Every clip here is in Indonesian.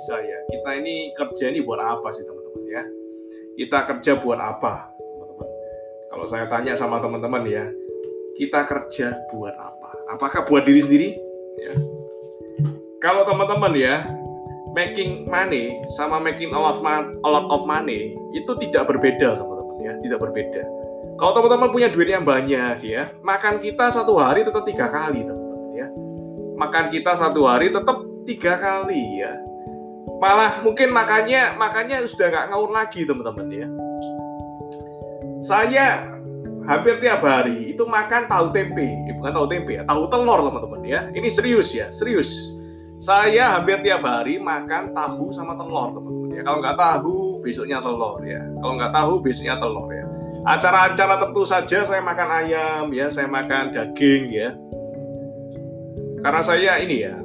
bisa ya. Kita ini kerja ini buat apa sih teman-teman ya? Kita kerja buat apa, teman-teman? Kalau saya tanya sama teman-teman ya, kita kerja buat apa? Apakah buat diri sendiri? Ya. Kalau teman-teman ya, making money sama making a lot, a lot of money itu tidak berbeda teman-teman ya, tidak berbeda. Kalau teman-teman punya duit yang banyak ya, makan kita satu hari tetap tiga kali teman-teman ya. Makan kita satu hari tetap tiga kali ya. Malah mungkin makannya makannya sudah nggak ngaur lagi teman-teman ya. Saya hampir tiap hari itu makan tahu tempe, eh, bukan tahu tempe ya, tahu telur teman-teman ya. Ini serius ya, serius. Saya hampir tiap hari makan tahu sama telur teman-teman ya. Kalau nggak tahu besoknya telur ya. Kalau nggak tahu besoknya telur ya. Acara-acara tentu saja saya makan ayam ya, saya makan daging ya. Karena saya ini ya,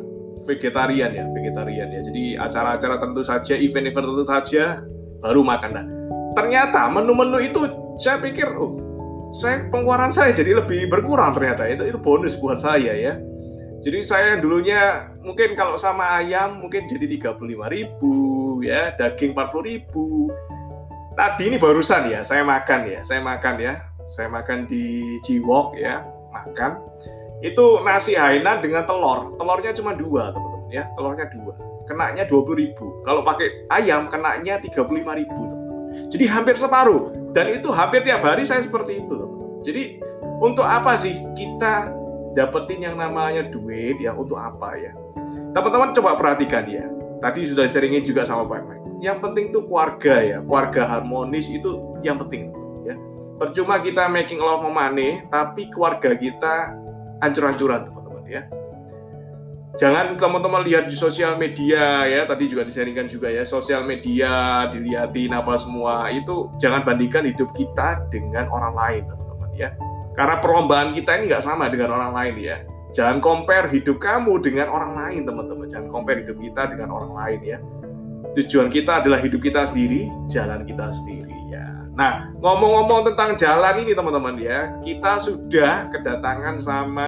vegetarian ya, vegetarian ya. Jadi acara-acara tentu saja, event-event tentu saja baru makan. Nah, ternyata menu-menu itu saya pikir, oh, saya pengeluaran saya jadi lebih berkurang ternyata. Itu itu bonus buat saya ya. Jadi saya dulunya mungkin kalau sama ayam mungkin jadi 35.000 ya, daging 40.000. Tadi ini barusan ya, saya makan ya, saya makan ya. Saya makan di Jiwok ya, makan itu nasi Hainan dengan telur. Telurnya cuma dua, teman-teman ya. Telurnya dua. Kenanya 20 ribu. Kalau pakai ayam, kenanya 35 ribu, teman-teman. Jadi hampir separuh. Dan itu hampir tiap hari saya seperti itu, teman-teman. Jadi untuk apa sih kita dapetin yang namanya duit ya untuk apa ya? Teman-teman coba perhatikan ya. Tadi sudah seringin juga sama Pak Mike. Yang penting tuh keluarga ya, keluarga harmonis itu yang penting ya. Percuma kita making love money, tapi keluarga kita ancur-ancuran teman-teman ya. Jangan teman-teman lihat di sosial media ya, tadi juga disaringkan juga ya, sosial media dilihatin apa semua itu jangan bandingkan hidup kita dengan orang lain teman-teman ya. Karena perlombaan kita ini nggak sama dengan orang lain ya. Jangan compare hidup kamu dengan orang lain teman-teman. Jangan compare hidup kita dengan orang lain ya. Tujuan kita adalah hidup kita sendiri, jalan kita sendiri ya. Nah, ngomong-ngomong tentang jalan ini teman-teman ya, kita sudah kedatangan sama